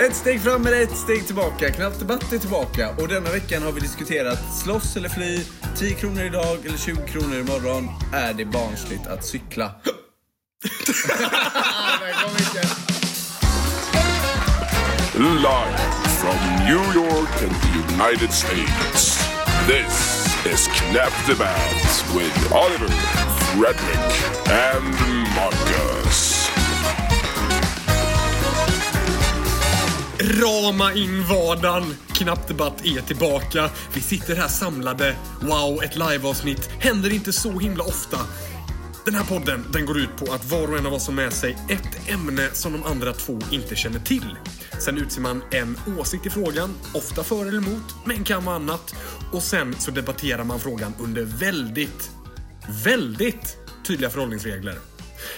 Ett steg fram eller ett steg tillbaka. Knappt debatt är tillbaka. Och denna veckan har vi diskuterat slåss eller fly, 10 kronor idag eller 20 kronor imorgon. Är det barnsligt att cykla? Live from New York and the United States. This is Knap Debatt with Oliver, Fredrik, and Marco. Rama in vardagen! Knappdebatt är tillbaka. Vi sitter här samlade. Wow, ett liveavsnitt. Händer inte så himla ofta. Den här podden den går ut på att var och en av oss har med sig ett ämne som de andra två inte känner till. Sen utser man en åsikt i frågan, ofta för eller emot, men kan vara annat. Och sen så debatterar man frågan under väldigt, väldigt tydliga förhållningsregler.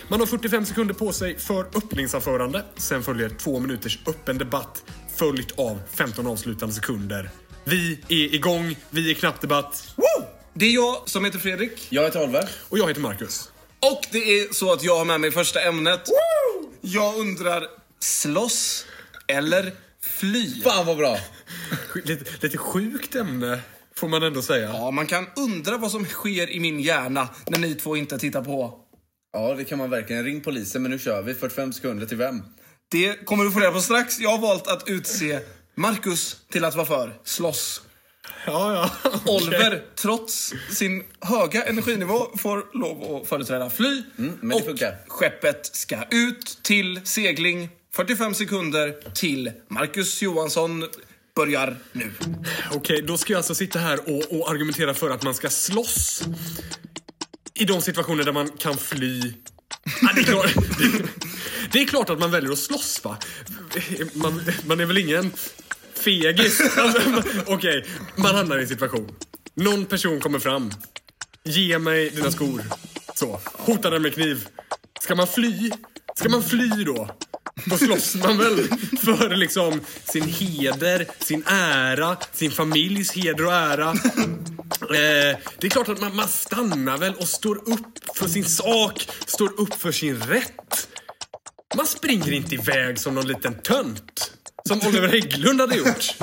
Man har 45 sekunder på sig för öppningsanförande. Sen följer två minuters öppen debatt följt av 15 avslutande sekunder. Vi är igång, vi är knappt debatt. Woo! Det är jag som heter Fredrik. Jag heter Oliver. Och jag heter Marcus. Och det är så att jag har med mig första ämnet. Jag undrar, slåss eller fly? Fan vad bra! Lite, lite sjukt ämne, får man ändå säga. Ja, man kan undra vad som sker i min hjärna när ni två inte tittar på. Ja, det kan man verkligen. Ring polisen, men nu kör vi. 45 sekunder till vem? Det kommer du få reda på strax. Jag har valt att utse Marcus till att vara för slåss. Ja, ja. okej. Oliver, trots sin höga energinivå, får lov att företräda fly. Mm, men det och funkar. skeppet ska ut till segling. 45 sekunder till Marcus Johansson börjar nu. Okej, då ska jag alltså sitta här och, och argumentera för att man ska slåss. I de situationer där man kan fly. Ja, det, är klart, det, är klart att man väljer att slåss, va? Man, man är väl ingen fegis? Alltså, man- Okej, man hamnar i en situation. Någon person kommer fram. Ge mig dina skor. Så. Hotar den med kniv. Ska man fly? Ska man fly då? Då slåss man väl för liksom sin heder, sin ära, sin familjs heder och ära. Eh, det är klart att man, man stannar väl och står upp för sin sak, står upp för sin rätt. Man springer inte iväg som någon liten tönt. Som Oliver Hägglund hade gjort.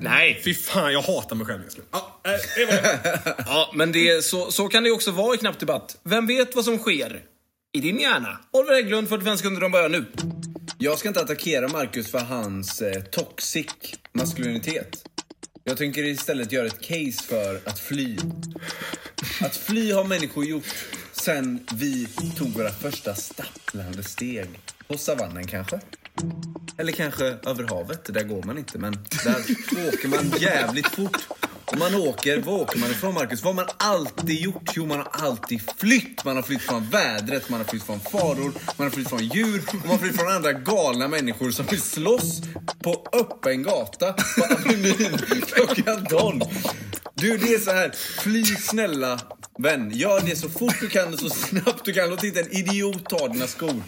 Nej. Fy fan, jag hatar mig själv just nu. Ja, eh, det var det. Ja, men det, så, så kan det också vara i Knappt Debatt. Vem vet vad som sker i din hjärna? Oliver Hägglund, 45 sekunder, de börjar nu. Jag ska inte attackera Marcus för hans eh, toxic maskulinitet. Jag tänker istället göra ett case för att fly. Att fly har människor gjort sen vi tog våra första stapplande steg. På savannen kanske? Eller kanske över havet, där går man inte. Men där åker man jävligt fort. Om man åker, var åker man ifrån Marcus? Vad har man alltid gjort? Jo, man har alltid flytt. Man har flytt från vädret, man har flytt från faror, man har flytt från djur och man har flytt från andra galna människor som vill slåss på öppen gata på Avenyn klockan 12. Du, det är så här. Fly snälla vän. Gör det så fort du kan och så snabbt du kan. Låt inte en idiot ta dina skor.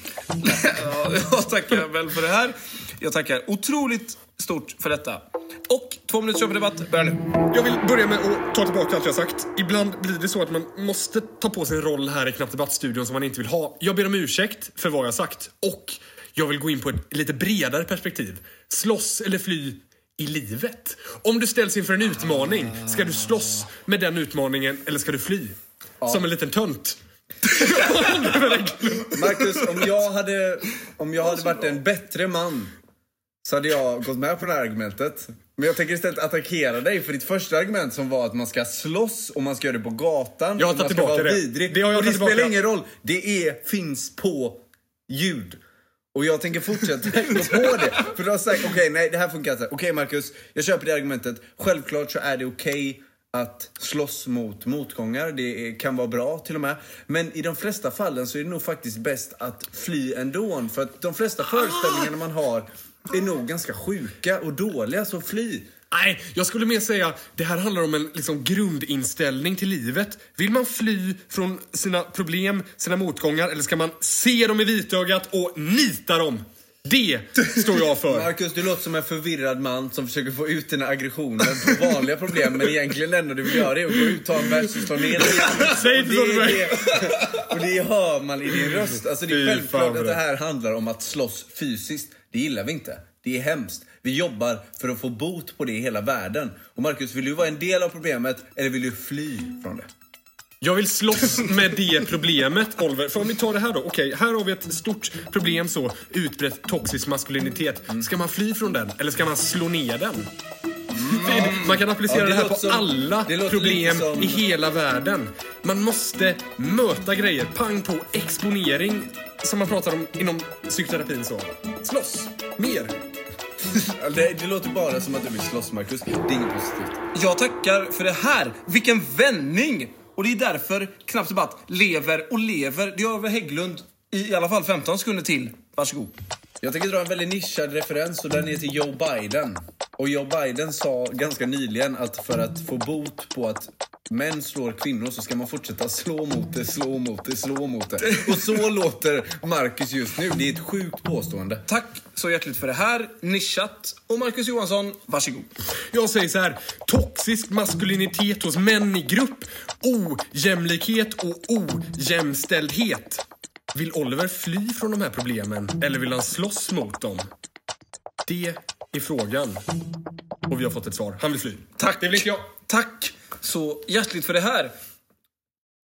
Ja, jag tackar väl för det här. Jag tackar otroligt stort för detta. Och två minuters debatt börjar nu. Jag vill börja med att ta tillbaka allt jag sagt. Ibland blir det så att man måste ta på sig en roll här i Knappt Debatt-studion som man inte vill ha. Jag ber om ursäkt för vad jag sagt. Och jag vill gå in på ett lite bredare perspektiv. Slåss eller fly i livet. Om du ställs inför en utmaning, ska du slåss med den utmaningen eller ska du fly? Som en liten tönt. Marcus, om jag hade, om jag hade varit en bättre man så hade jag gått med på det här argumentet. Men jag tänker istället attackera dig för ditt första argument som var att man ska slåss och man ska göra det på gatan. Jag har tagit tillbaka vara det. vidrig. Det har jag och det spelar ingen roll. Det är, finns på ljud. Och jag tänker fortsätta gå på det. För du har sagt, okej nej det här funkar inte. Okej Marcus, jag köper det argumentet. Självklart så är det okej att slåss mot motgångar. Det kan vara bra till och med. Men i de flesta fallen så är det nog faktiskt bäst att fly ändå. För att de flesta föreställningarna man har är nog ganska sjuka och dåliga, så fly. Nej, jag skulle mer säga det här handlar om en liksom, grundinställning till livet. Vill man fly från sina problem, sina motgångar eller ska man se dem i vitögat och nita dem? Det står jag för. Marcus, du låter som en förvirrad man som försöker få ut dina aggressioner på vanliga problem men egentligen det enda du vill göra är att gå ut, ta en bärs och slå ner dig. Säg inte så Och till mig. och det hör man i din röst. Alltså det är Fy självklart att det. här handlar om att slåss fysiskt. Det gillar vi inte. Det är hemskt. Vi jobbar för att få bot på det i hela världen. Och Marcus, vill du vara en del av problemet eller vill du fly från det? Jag vill slåss med det problemet, Oliver. För om vi tar det här då. Okej, här har vi ett stort problem så. Utbrett toxisk maskulinitet. Ska man fly från den eller ska man slå ner den? För Man kan applicera Ja, det det, här på som- alla problem som- i hela världen. Man måste möta grejer. Pang på exponering. Som man pratar om inom psykoterapin så. Slåss. Mer. Det, det låter bara som att du vill slåss, Marcus. Det är inget positivt. Jag tackar för det här. Vilken vändning! Och det är därför Knappt Debatt lever och lever. Det gör över Hägglund i, i alla fall 15 sekunder till. Varsågod. Jag tänker dra en väldigt nischad referens och den är till Joe Biden. Och Joe Biden sa ganska nyligen att för att få bot på att män slår kvinnor så ska man fortsätta slå mot det, slå mot det, slå mot det. Och så låter Marcus just nu. Det är ett sjukt påstående. Tack så hjärtligt för det här. Nischat. Och Marcus Johansson, varsågod. Jag säger så här. Toxisk maskulinitet hos män i grupp. Ojämlikhet och ojämställdhet. Vill Oliver fly från de här problemen eller vill han slåss mot dem? Det är frågan. Och vi har fått ett svar. Han vill fly. Tack. Det vill inte jag. Tack så hjärtligt för det här.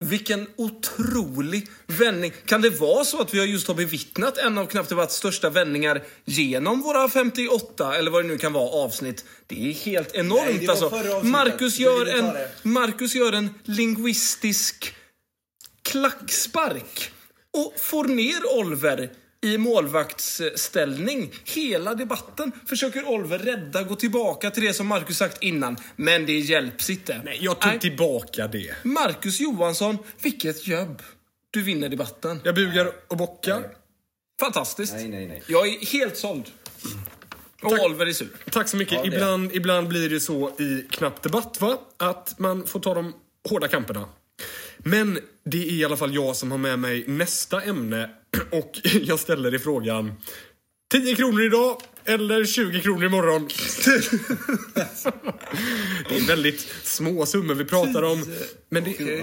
Vilken otrolig vändning. Kan det vara så att vi just har bevittnat en av Knappt Debatts största vändningar genom våra 58, eller vad det nu kan vara, avsnitt? Det är helt enormt Nej, alltså. Marcus gör, en. Marcus gör en linguistisk klackspark och får ner Oliver i målvaktsställning. Hela debatten försöker Oliver rädda, gå tillbaka till det som Marcus sagt innan. Men det hjälps inte. Nej, jag tog tillbaka det. Marcus Johansson, vilket jobb. Du vinner debatten. Jag bugar och bockar. Fantastiskt. Nej, nej, nej. Jag är helt såld. Och Oliver är sur. Tack så mycket. Ja, det. ibland, ibland blir det så i knapp debatt, va? Att man får ta de hårda kamperna. Men det är i alla fall jag som har med mig nästa ämne. Och jag ställer dig frågan. 10 kronor idag eller 20 kronor imorgon? det är väldigt små summor vi pratar om. Men det,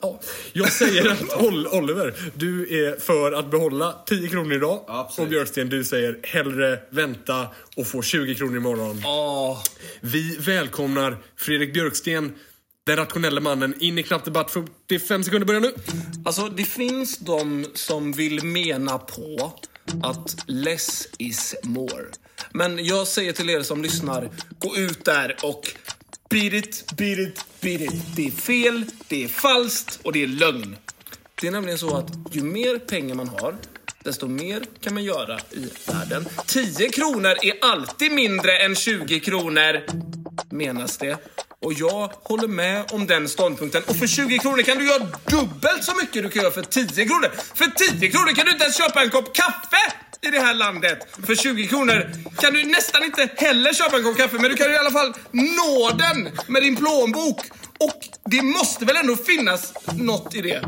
ja. Jag säger att Ol- Oliver, du är för att behålla 10 kronor idag. Absolut. Och Björksten, du säger hellre vänta och få 20 kronor imorgon. Vi välkomnar Fredrik Björksten, den rationella mannen, in i knappdebatt 45 sekunder börjar nu. Alltså, det finns de som vill mena på att less is more. Men jag säger till er som lyssnar, gå ut där och beat it, beat it, beat it. Det är fel, det är falskt och det är lögn. Det är nämligen så att ju mer pengar man har, desto mer kan man göra i världen. 10 kronor är alltid mindre än 20 kronor, menas det. Och jag håller med om den ståndpunkten. Och för 20 kronor kan du göra dubbelt så mycket du kan göra för 10 kronor. För 10 kronor kan du inte ens köpa en kopp kaffe i det här landet. För 20 kronor kan du nästan inte heller köpa en kopp kaffe, men du kan i alla fall nå den med din plånbok. Och det måste väl ändå finnas något i det?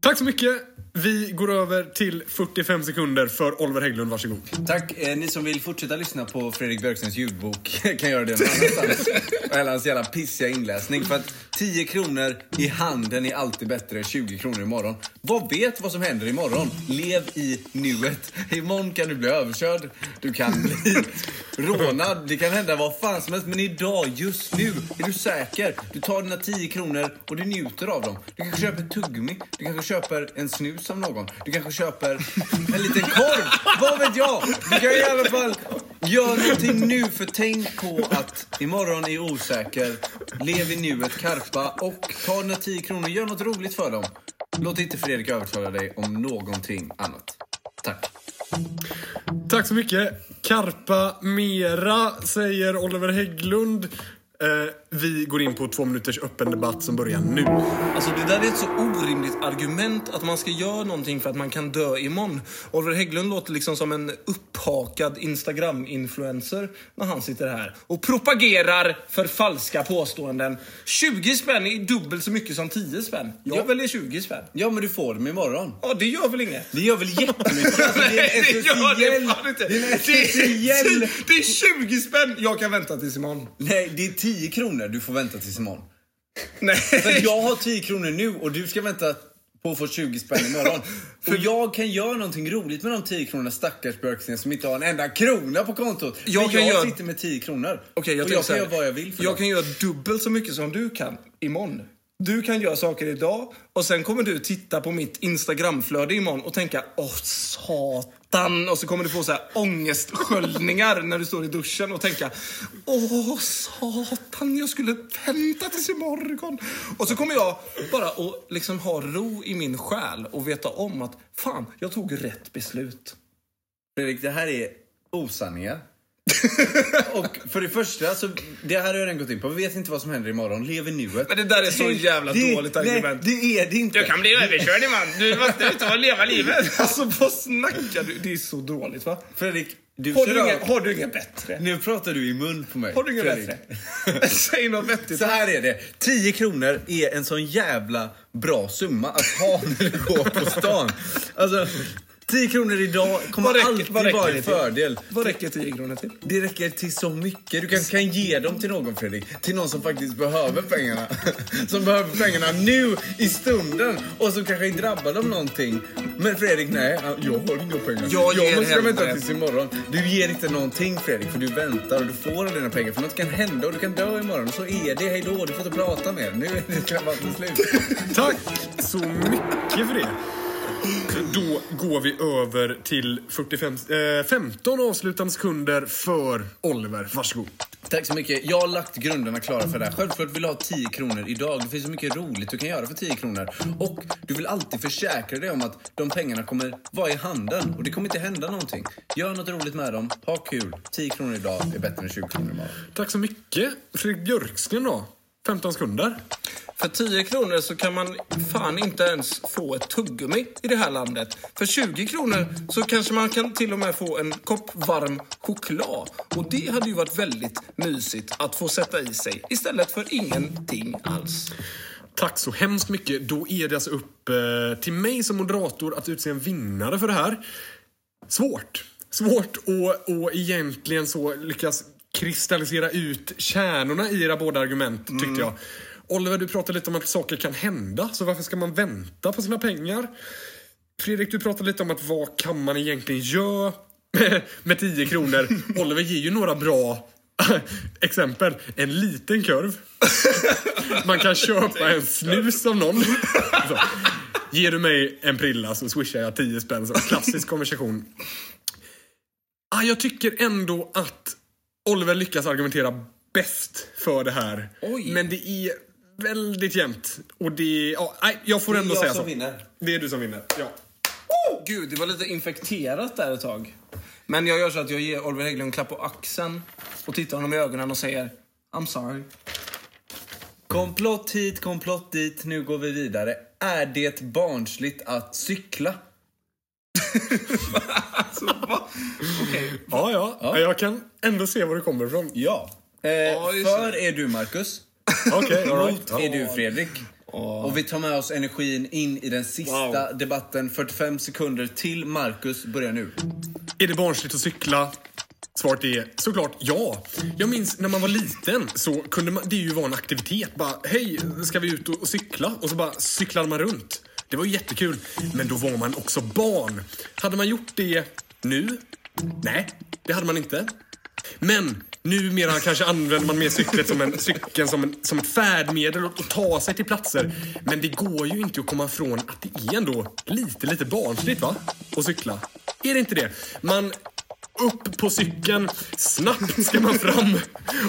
Tack så mycket. Vi går över till 45 sekunder för Oliver Hägglund. Varsågod. Tack. Eh, ni som vill fortsätta lyssna på Fredrik Björkstens ljudbok kan göra det någon annanstans. Eller hans jävla pissiga inläsning. För att 10 kronor i handen är alltid bättre än 20 kronor imorgon. Vad vet vad som händer imorgon? Lev i nuet. Imorgon kan du bli överkörd. Du kan bli rånad. Det kan hända vad fan som helst. Men idag, just nu, är du säker. Du tar dina 10 kronor och du njuter av dem. Du kanske köper tuggummi. Du kanske köper en snus av någon. Du kanske köper en liten korv. Vad vet jag? Du kan i alla fall göra någonting nu. För tänk på att imorgon är osäker. Lev i nuet, karpa och ta dina 10 kronor. Gör något roligt för dem. Låt inte Fredrik övertala dig om någonting annat. Tack. Tack så mycket. Karpa mera, säger Oliver Hägglund. Eh, vi går in på två minuters öppen debatt som börjar nu. Alltså det där är ett så orimligt argument att man ska göra någonting för att man kan dö imorgon. Oliver Hägglund låter liksom som en upphakad Instagram-influencer när han sitter här och propagerar för falska påståenden. 20 spänn är dubbelt så mycket som 10 spänn. Jag Ja. väljer 20 spänn. Ja, men du får dem imorgon. Ja, det gör väl inget? Det gör väl jättemycket? Alltså, det är en Nej, det gör det fan inte. Det är 20 spänn! Jag kan vänta tills imorgon. Nej, det är 10 kronor du får vänta tills imorgon. Nej. För jag har 10 kronor nu och du ska vänta på att få 20 spänn imorgon. Och jag kan göra någonting roligt med de 10 kronorna stackars björksten som inte har en enda krona på kontot. Jag Men kan jag göra- sitter med 10 kronor. Okej, jag och jag kan göra vad jag vill för Jag dem. kan göra dubbelt så mycket som du kan imorgon. Du kan göra saker idag och sen kommer du titta på mitt Instagramflöde imorgon och tänka åh satan. Och så kommer du få så här ångestsköljningar när du står i duschen och tänka åh satan jag skulle vänta tills imorgon. Och så kommer jag bara att liksom ha ro i min själ och veta om att fan jag tog rätt beslut. Fredrik, det här är osanningar. och för det första, så, det här har jag redan gått in på. Vi vet inte vad som händer imorgon. Lev i nuet. Men det där är så Tänk- jävla det, dåligt argument. Nej, det är det inte. bli överkörd man. Du måste ut och leva livet. Alltså vad snackar du? Det är så dåligt va? Fredrik, du Har du, inget, har du inget bättre? Nu pratar du i mun på mig. Har du inget bättre? Säg något vettigt. Så här är det. 10 kronor är en sån jävla bra summa att ha när du går på stan. Alltså, 10 kronor idag kommer Vad räcker- alltid vad räcker vara en fördel. Vad räcker 10 kronor till? Det räcker till så mycket. Du kan, kan ge dem till någon Fredrik. Till någon som faktiskt behöver pengarna. Som behöver pengarna nu i stunden. Och som kanske är drabbad av någonting. Men Fredrik, nej. Jag har inga pengar. Jag ger måste vänta tills imorgon. Du ger inte någonting Fredrik. För du väntar och du får dina pengar. För något kan hända och du kan dö imorgon. Så är det. Hej då. Du får inte prata mer. Nu är det krabatten slut. Tack så mycket för det. Då går vi över till 45, eh, 15 avslutande sekunder för Oliver. Varsågod. Tack så mycket. Jag har lagt grunderna klara för det här. Självklart vill du ha 10 kronor idag. Det finns så mycket roligt du kan göra för 10 kronor. Och du vill alltid försäkra dig om att de pengarna kommer vara i handen. Och det kommer inte hända någonting. Gör något roligt med dem. Ha kul. 10 kronor idag är bättre än 20 kronor imorgon. Tack så mycket. Fredrik Björksten då? 15 sekunder. För 10 kronor så kan man fan inte ens få ett tuggummi i det här landet. För 20 kronor så kanske man kan till och med få en kopp varm choklad. Och det hade ju varit väldigt mysigt att få sätta i sig istället för ingenting alls. Tack så hemskt mycket. Då är det alltså upp eh, till mig som moderator att utse en vinnare för det här. Svårt. Svårt att och egentligen så lyckas kristallisera ut kärnorna i era båda argument, tyckte jag. Oliver, du pratade lite om att saker kan hända, så varför ska man vänta på sina pengar? Fredrik, du pratade lite om att vad kan man egentligen göra med 10 kronor? Oliver ger ju några bra exempel. En liten kurv. Man kan köpa en snus av någon. Så. Ger du mig en prilla så swishar jag 10 spänn. Så klassisk konversation. Ah, jag tycker ändå att Oliver lyckas argumentera bäst för det här. Oj. Men det är väldigt jämnt. Och det... Ja, nej, jag får Det är ändå jag säga som så. vinner. Det är du som vinner. Ja. Gud, det var lite infekterat där ett tag. Men jag gör så att jag ger Oliver Hägglund en klapp på axeln och tittar honom i ögonen och säger I'm sorry. Komplott hit, komplott dit. Nu går vi vidare. Är det barnsligt att cykla? Okej. Ja, ja, ja. Jag kan ändå se var du kommer ifrån. Ja. Eh, just för är du Marcus. All right. Mot är du Fredrik. Och vi tar med oss energin in i den sista debatten. 45 sekunder till Marcus börjar nu. Är det barnsligt att cykla? Svaret är såklart ja. Jag minns när man var liten så kunde man, det ju vara en aktivitet. Bara, hej, ska vi ut och, och cykla? Och så bara cyklade man runt. Det var ju jättekul. Men då var man också barn. Hade man gjort det nu? Nej, det hade man inte. Men numera kanske använder man mer cykeln som en, cykeln som, en, som ett färdmedel och ta sig till platser. Men det går ju inte att komma ifrån att det är ändå lite, lite barnsligt va? Att cykla. Är det inte det? Man upp på cykeln, snabbt ska man fram.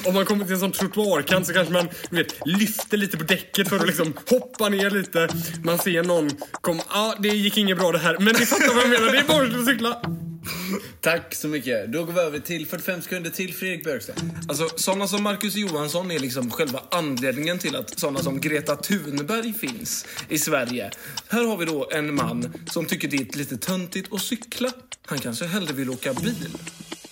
Om man kommer till en sån trottoarkant så kanske man vet, lyfter lite på däcket för att liksom hoppa ner lite. Man ser någon kom, ja ah, det gick inget bra det här. Men ni fattar vad jag menar, det är barnsligt att cykla. Tack så mycket. Då går vi över till 45 sekunder till Fredrik Björksten. Alltså, såna som Marcus Johansson är liksom själva anledningen till att såna som Greta Thunberg finns i Sverige. Här har vi då en man som tycker det är lite töntigt att cykla. Han kanske hellre vill åka bil.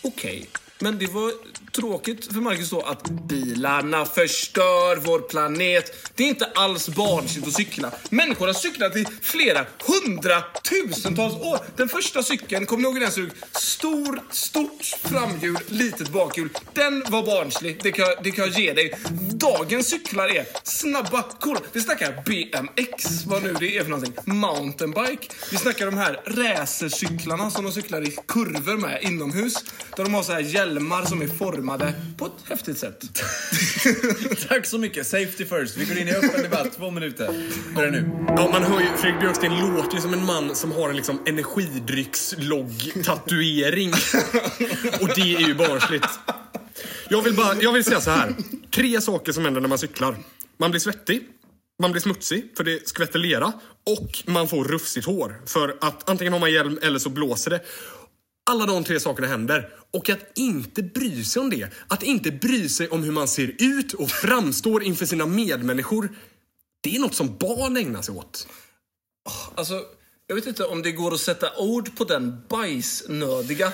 Okej, men det var tråkigt för Marcus då att bilarna förstör vår planet. Det är inte alls barnsligt att cykla. Människor har cyklat i flera hundratusentals år. Den första cykeln, kommer ni ihåg hur den såg ut? Stor, stort framhjul, litet bakhjul. Den var barnslig, det kan, jag- det kan jag ge dig. Dagens cyklar är snabba, coola. Vi snackar BMX, vad nu det är för någonting. Mountainbike. Vi snackar de här racercyklarna som de cyklar i kurvor med inomhus. Där de har så här hjälmar som är formade på ett häftigt sätt. Tack så mycket. Safety first. Vi går in i öppen debatt. Två minuter. Börja nu. Ja, man hör ju, Fredrik Björksten låter ju som en man som har en liksom energidryckslogg-tatuering. Och det är ju barnsligt. Jag vill, bara, jag vill säga så här. Tre saker som händer när man cyklar. Man blir svettig, man blir smutsig för det skvätter lera och man får rufsigt hår. För att antingen har man hjälm eller så blåser det. Alla de tre sakerna händer. Och att inte bry sig om det, att inte bry sig om hur man ser ut och framstår inför sina medmänniskor. Det är något som barn ägnar sig åt. Alltså, jag vet inte om det går att sätta ord på den bajsnödiga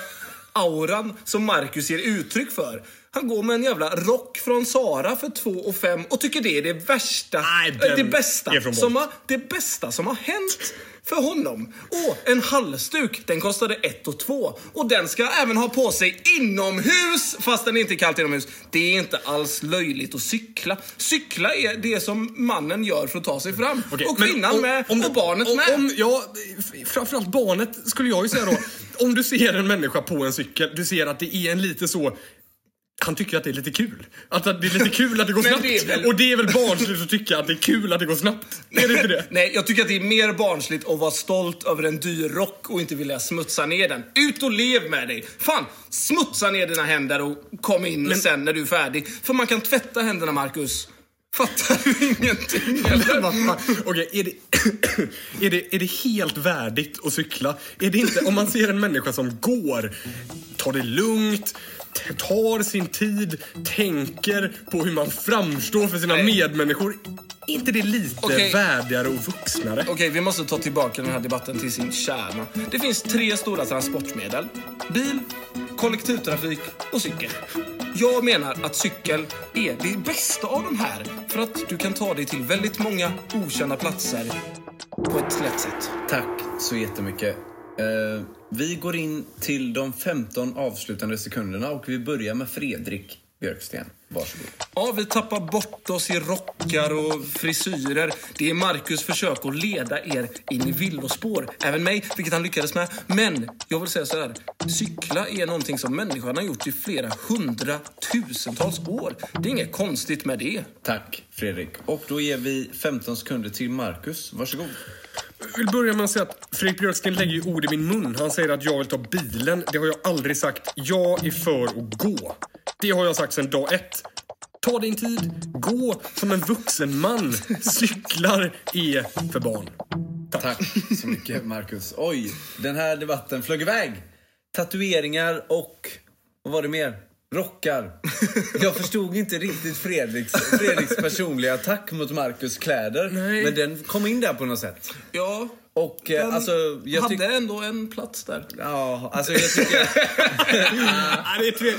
auran som Marcus ger uttryck för. Han går med en jävla rock från Sara för 2 och 5 och tycker det är det värsta, Nej, den det bästa är som har, det bästa som har hänt för honom. Och en halsduk, den kostade 1 och 2 och den ska även ha på sig inomhus fast den inte är kallt inomhus. Det är inte alls löjligt att cykla. Cykla är det som mannen gör för att ta sig fram. Okej, och kvinnan om- med om- och barnet om, med. Om, ja, framförallt barnet skulle jag ju säga då. om du ser en människa på en cykel, du ser att det är en lite så han tycker att det är lite kul. Att det är lite kul att det går Men snabbt. det väl- Och det är väl barnsligt att tycka att det är kul att det går snabbt? Är det inte det? Nej, jag tycker att det är mer barnsligt att vara stolt över en dyr rock och inte vilja smutsa ner den. Ut och lev med dig! Fan, smutsa ner dina händer och kom in sen när du är färdig. För man kan tvätta händerna, Marcus. Fattar du ingenting eller? Okej, är, det, är, det, är det helt värdigt att cykla? Är det inte, om man ser en människa som går, tar det lugnt, tar sin tid, tänker på hur man framstår för sina Nej. medmänniskor. Är inte det lite Okej. värdigare och vuxnare? Okej, vi måste ta tillbaka den här debatten till sin kärna. Det finns tre stora transportmedel. Bil, kollektivtrafik och cykel. Jag menar att cykel är det bästa av de här för att du kan ta dig till väldigt många okända platser på ett lätt sätt. Tack så jättemycket. Eh, vi går in till de 15 avslutande sekunderna och vi börjar med Fredrik Björksten. Varsågod. Ja, vi tappar bort oss i rockar och frisyrer. Det är Marcus försök att leda er in i villospår. Även mig, vilket han lyckades med. Men jag vill säga så här. Cykla är någonting som människan har gjort i flera hundratusentals år. Det är inget konstigt med det. Tack Fredrik. Och då ger vi 15 sekunder till Marcus. Varsågod. Jag vill börja med att säga att Fredrik Björksten lägger ju ord i min mun. Han säger att jag vill ta bilen. Det har jag aldrig sagt. Jag är för att gå. Det har jag sagt sedan dag ett. Ta din tid, gå som en vuxen man. Cyklar är för barn. Tack så mycket Marcus. Oj, den här debatten flög iväg. Tatueringar och... Vad var det mer? Rockar. Jag förstod inte riktigt Fredriks, Fredriks personliga attack mot Marcus kläder. Nej. Men den kom in där på något sätt. Ja, Och eh, den alltså, jag hade ändå en plats där. Ja, alltså jag tycker... Nej, det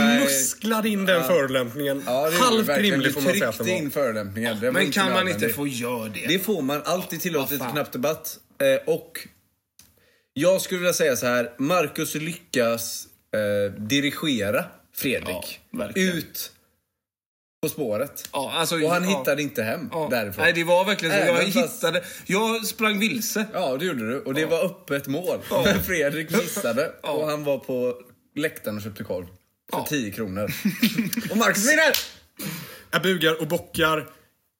är. Musklade in den förolämpningen. Ja, det gjorde Halvt rimlig får man säga att in förolämpningen. Var Men kan man inte få göra det? Det får man. Alltid tillåtet i Vad fan. Knapp Debatt. Eh, och jag skulle vilja säga så här. Marcus lyckas eh, dirigera Fredrik Ja, ut på spåret. Ja, alltså, Och han ja. hittade inte hem Ja. därifrån. Nej, det var verkligen så. Jag fast- hittade... Jag sprang vilse. Ja, det gjorde du. Och det var öppet mål. Men Fredrik missade. Och han var på läktaren och köpte korv. För Ja. 10 kronor. och Marcus vinner! Jag bugar och bockar.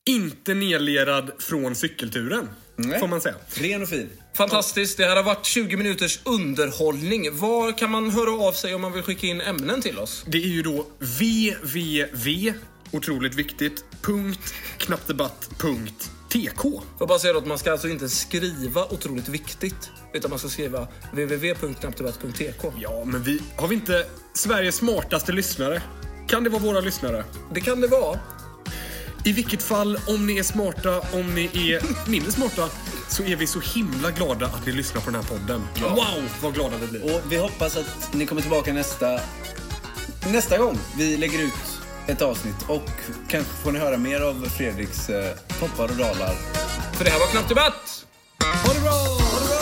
Inte nedlerad från cykelturen. Nej. Får man säga. Ren och fin. Fantastiskt. Det här har varit 20 minuters underhållning. Var kan man höra av sig om man vill skicka in ämnen till oss? Det är ju då www, otroligt viktigt, punkt, knappdebatt, punkt, tk. Får bara säga att man ska alltså inte skriva otroligt viktigt. Utan man ska skriva www.knappdebatt.tk. Ja, men vi har vi inte Sveriges smartaste lyssnare? Kan det vara våra lyssnare? Det kan det vara. I vilket fall, om ni är smarta, om ni är mindre smarta, så är vi så himla glada att ni lyssnar på den här podden. Wow, vad glada vi blir. Och vi hoppas att ni kommer tillbaka nästa nästa gång vi lägger ut ett avsnitt och kanske får ni höra mer av Fredriks eh, toppar och dalar. För det här var Knappt Debatt! Ha det bra! Ha det bra!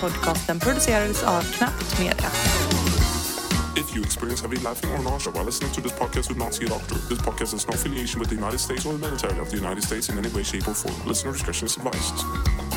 Podcasten producerades av Knappt Media. If you experience heavy laughing or nausea while listening to this podcast, do not see a doctor. This podcast has no affiliation with the United States or the military of the United States in any way, shape, or form. Listener discretion is advised.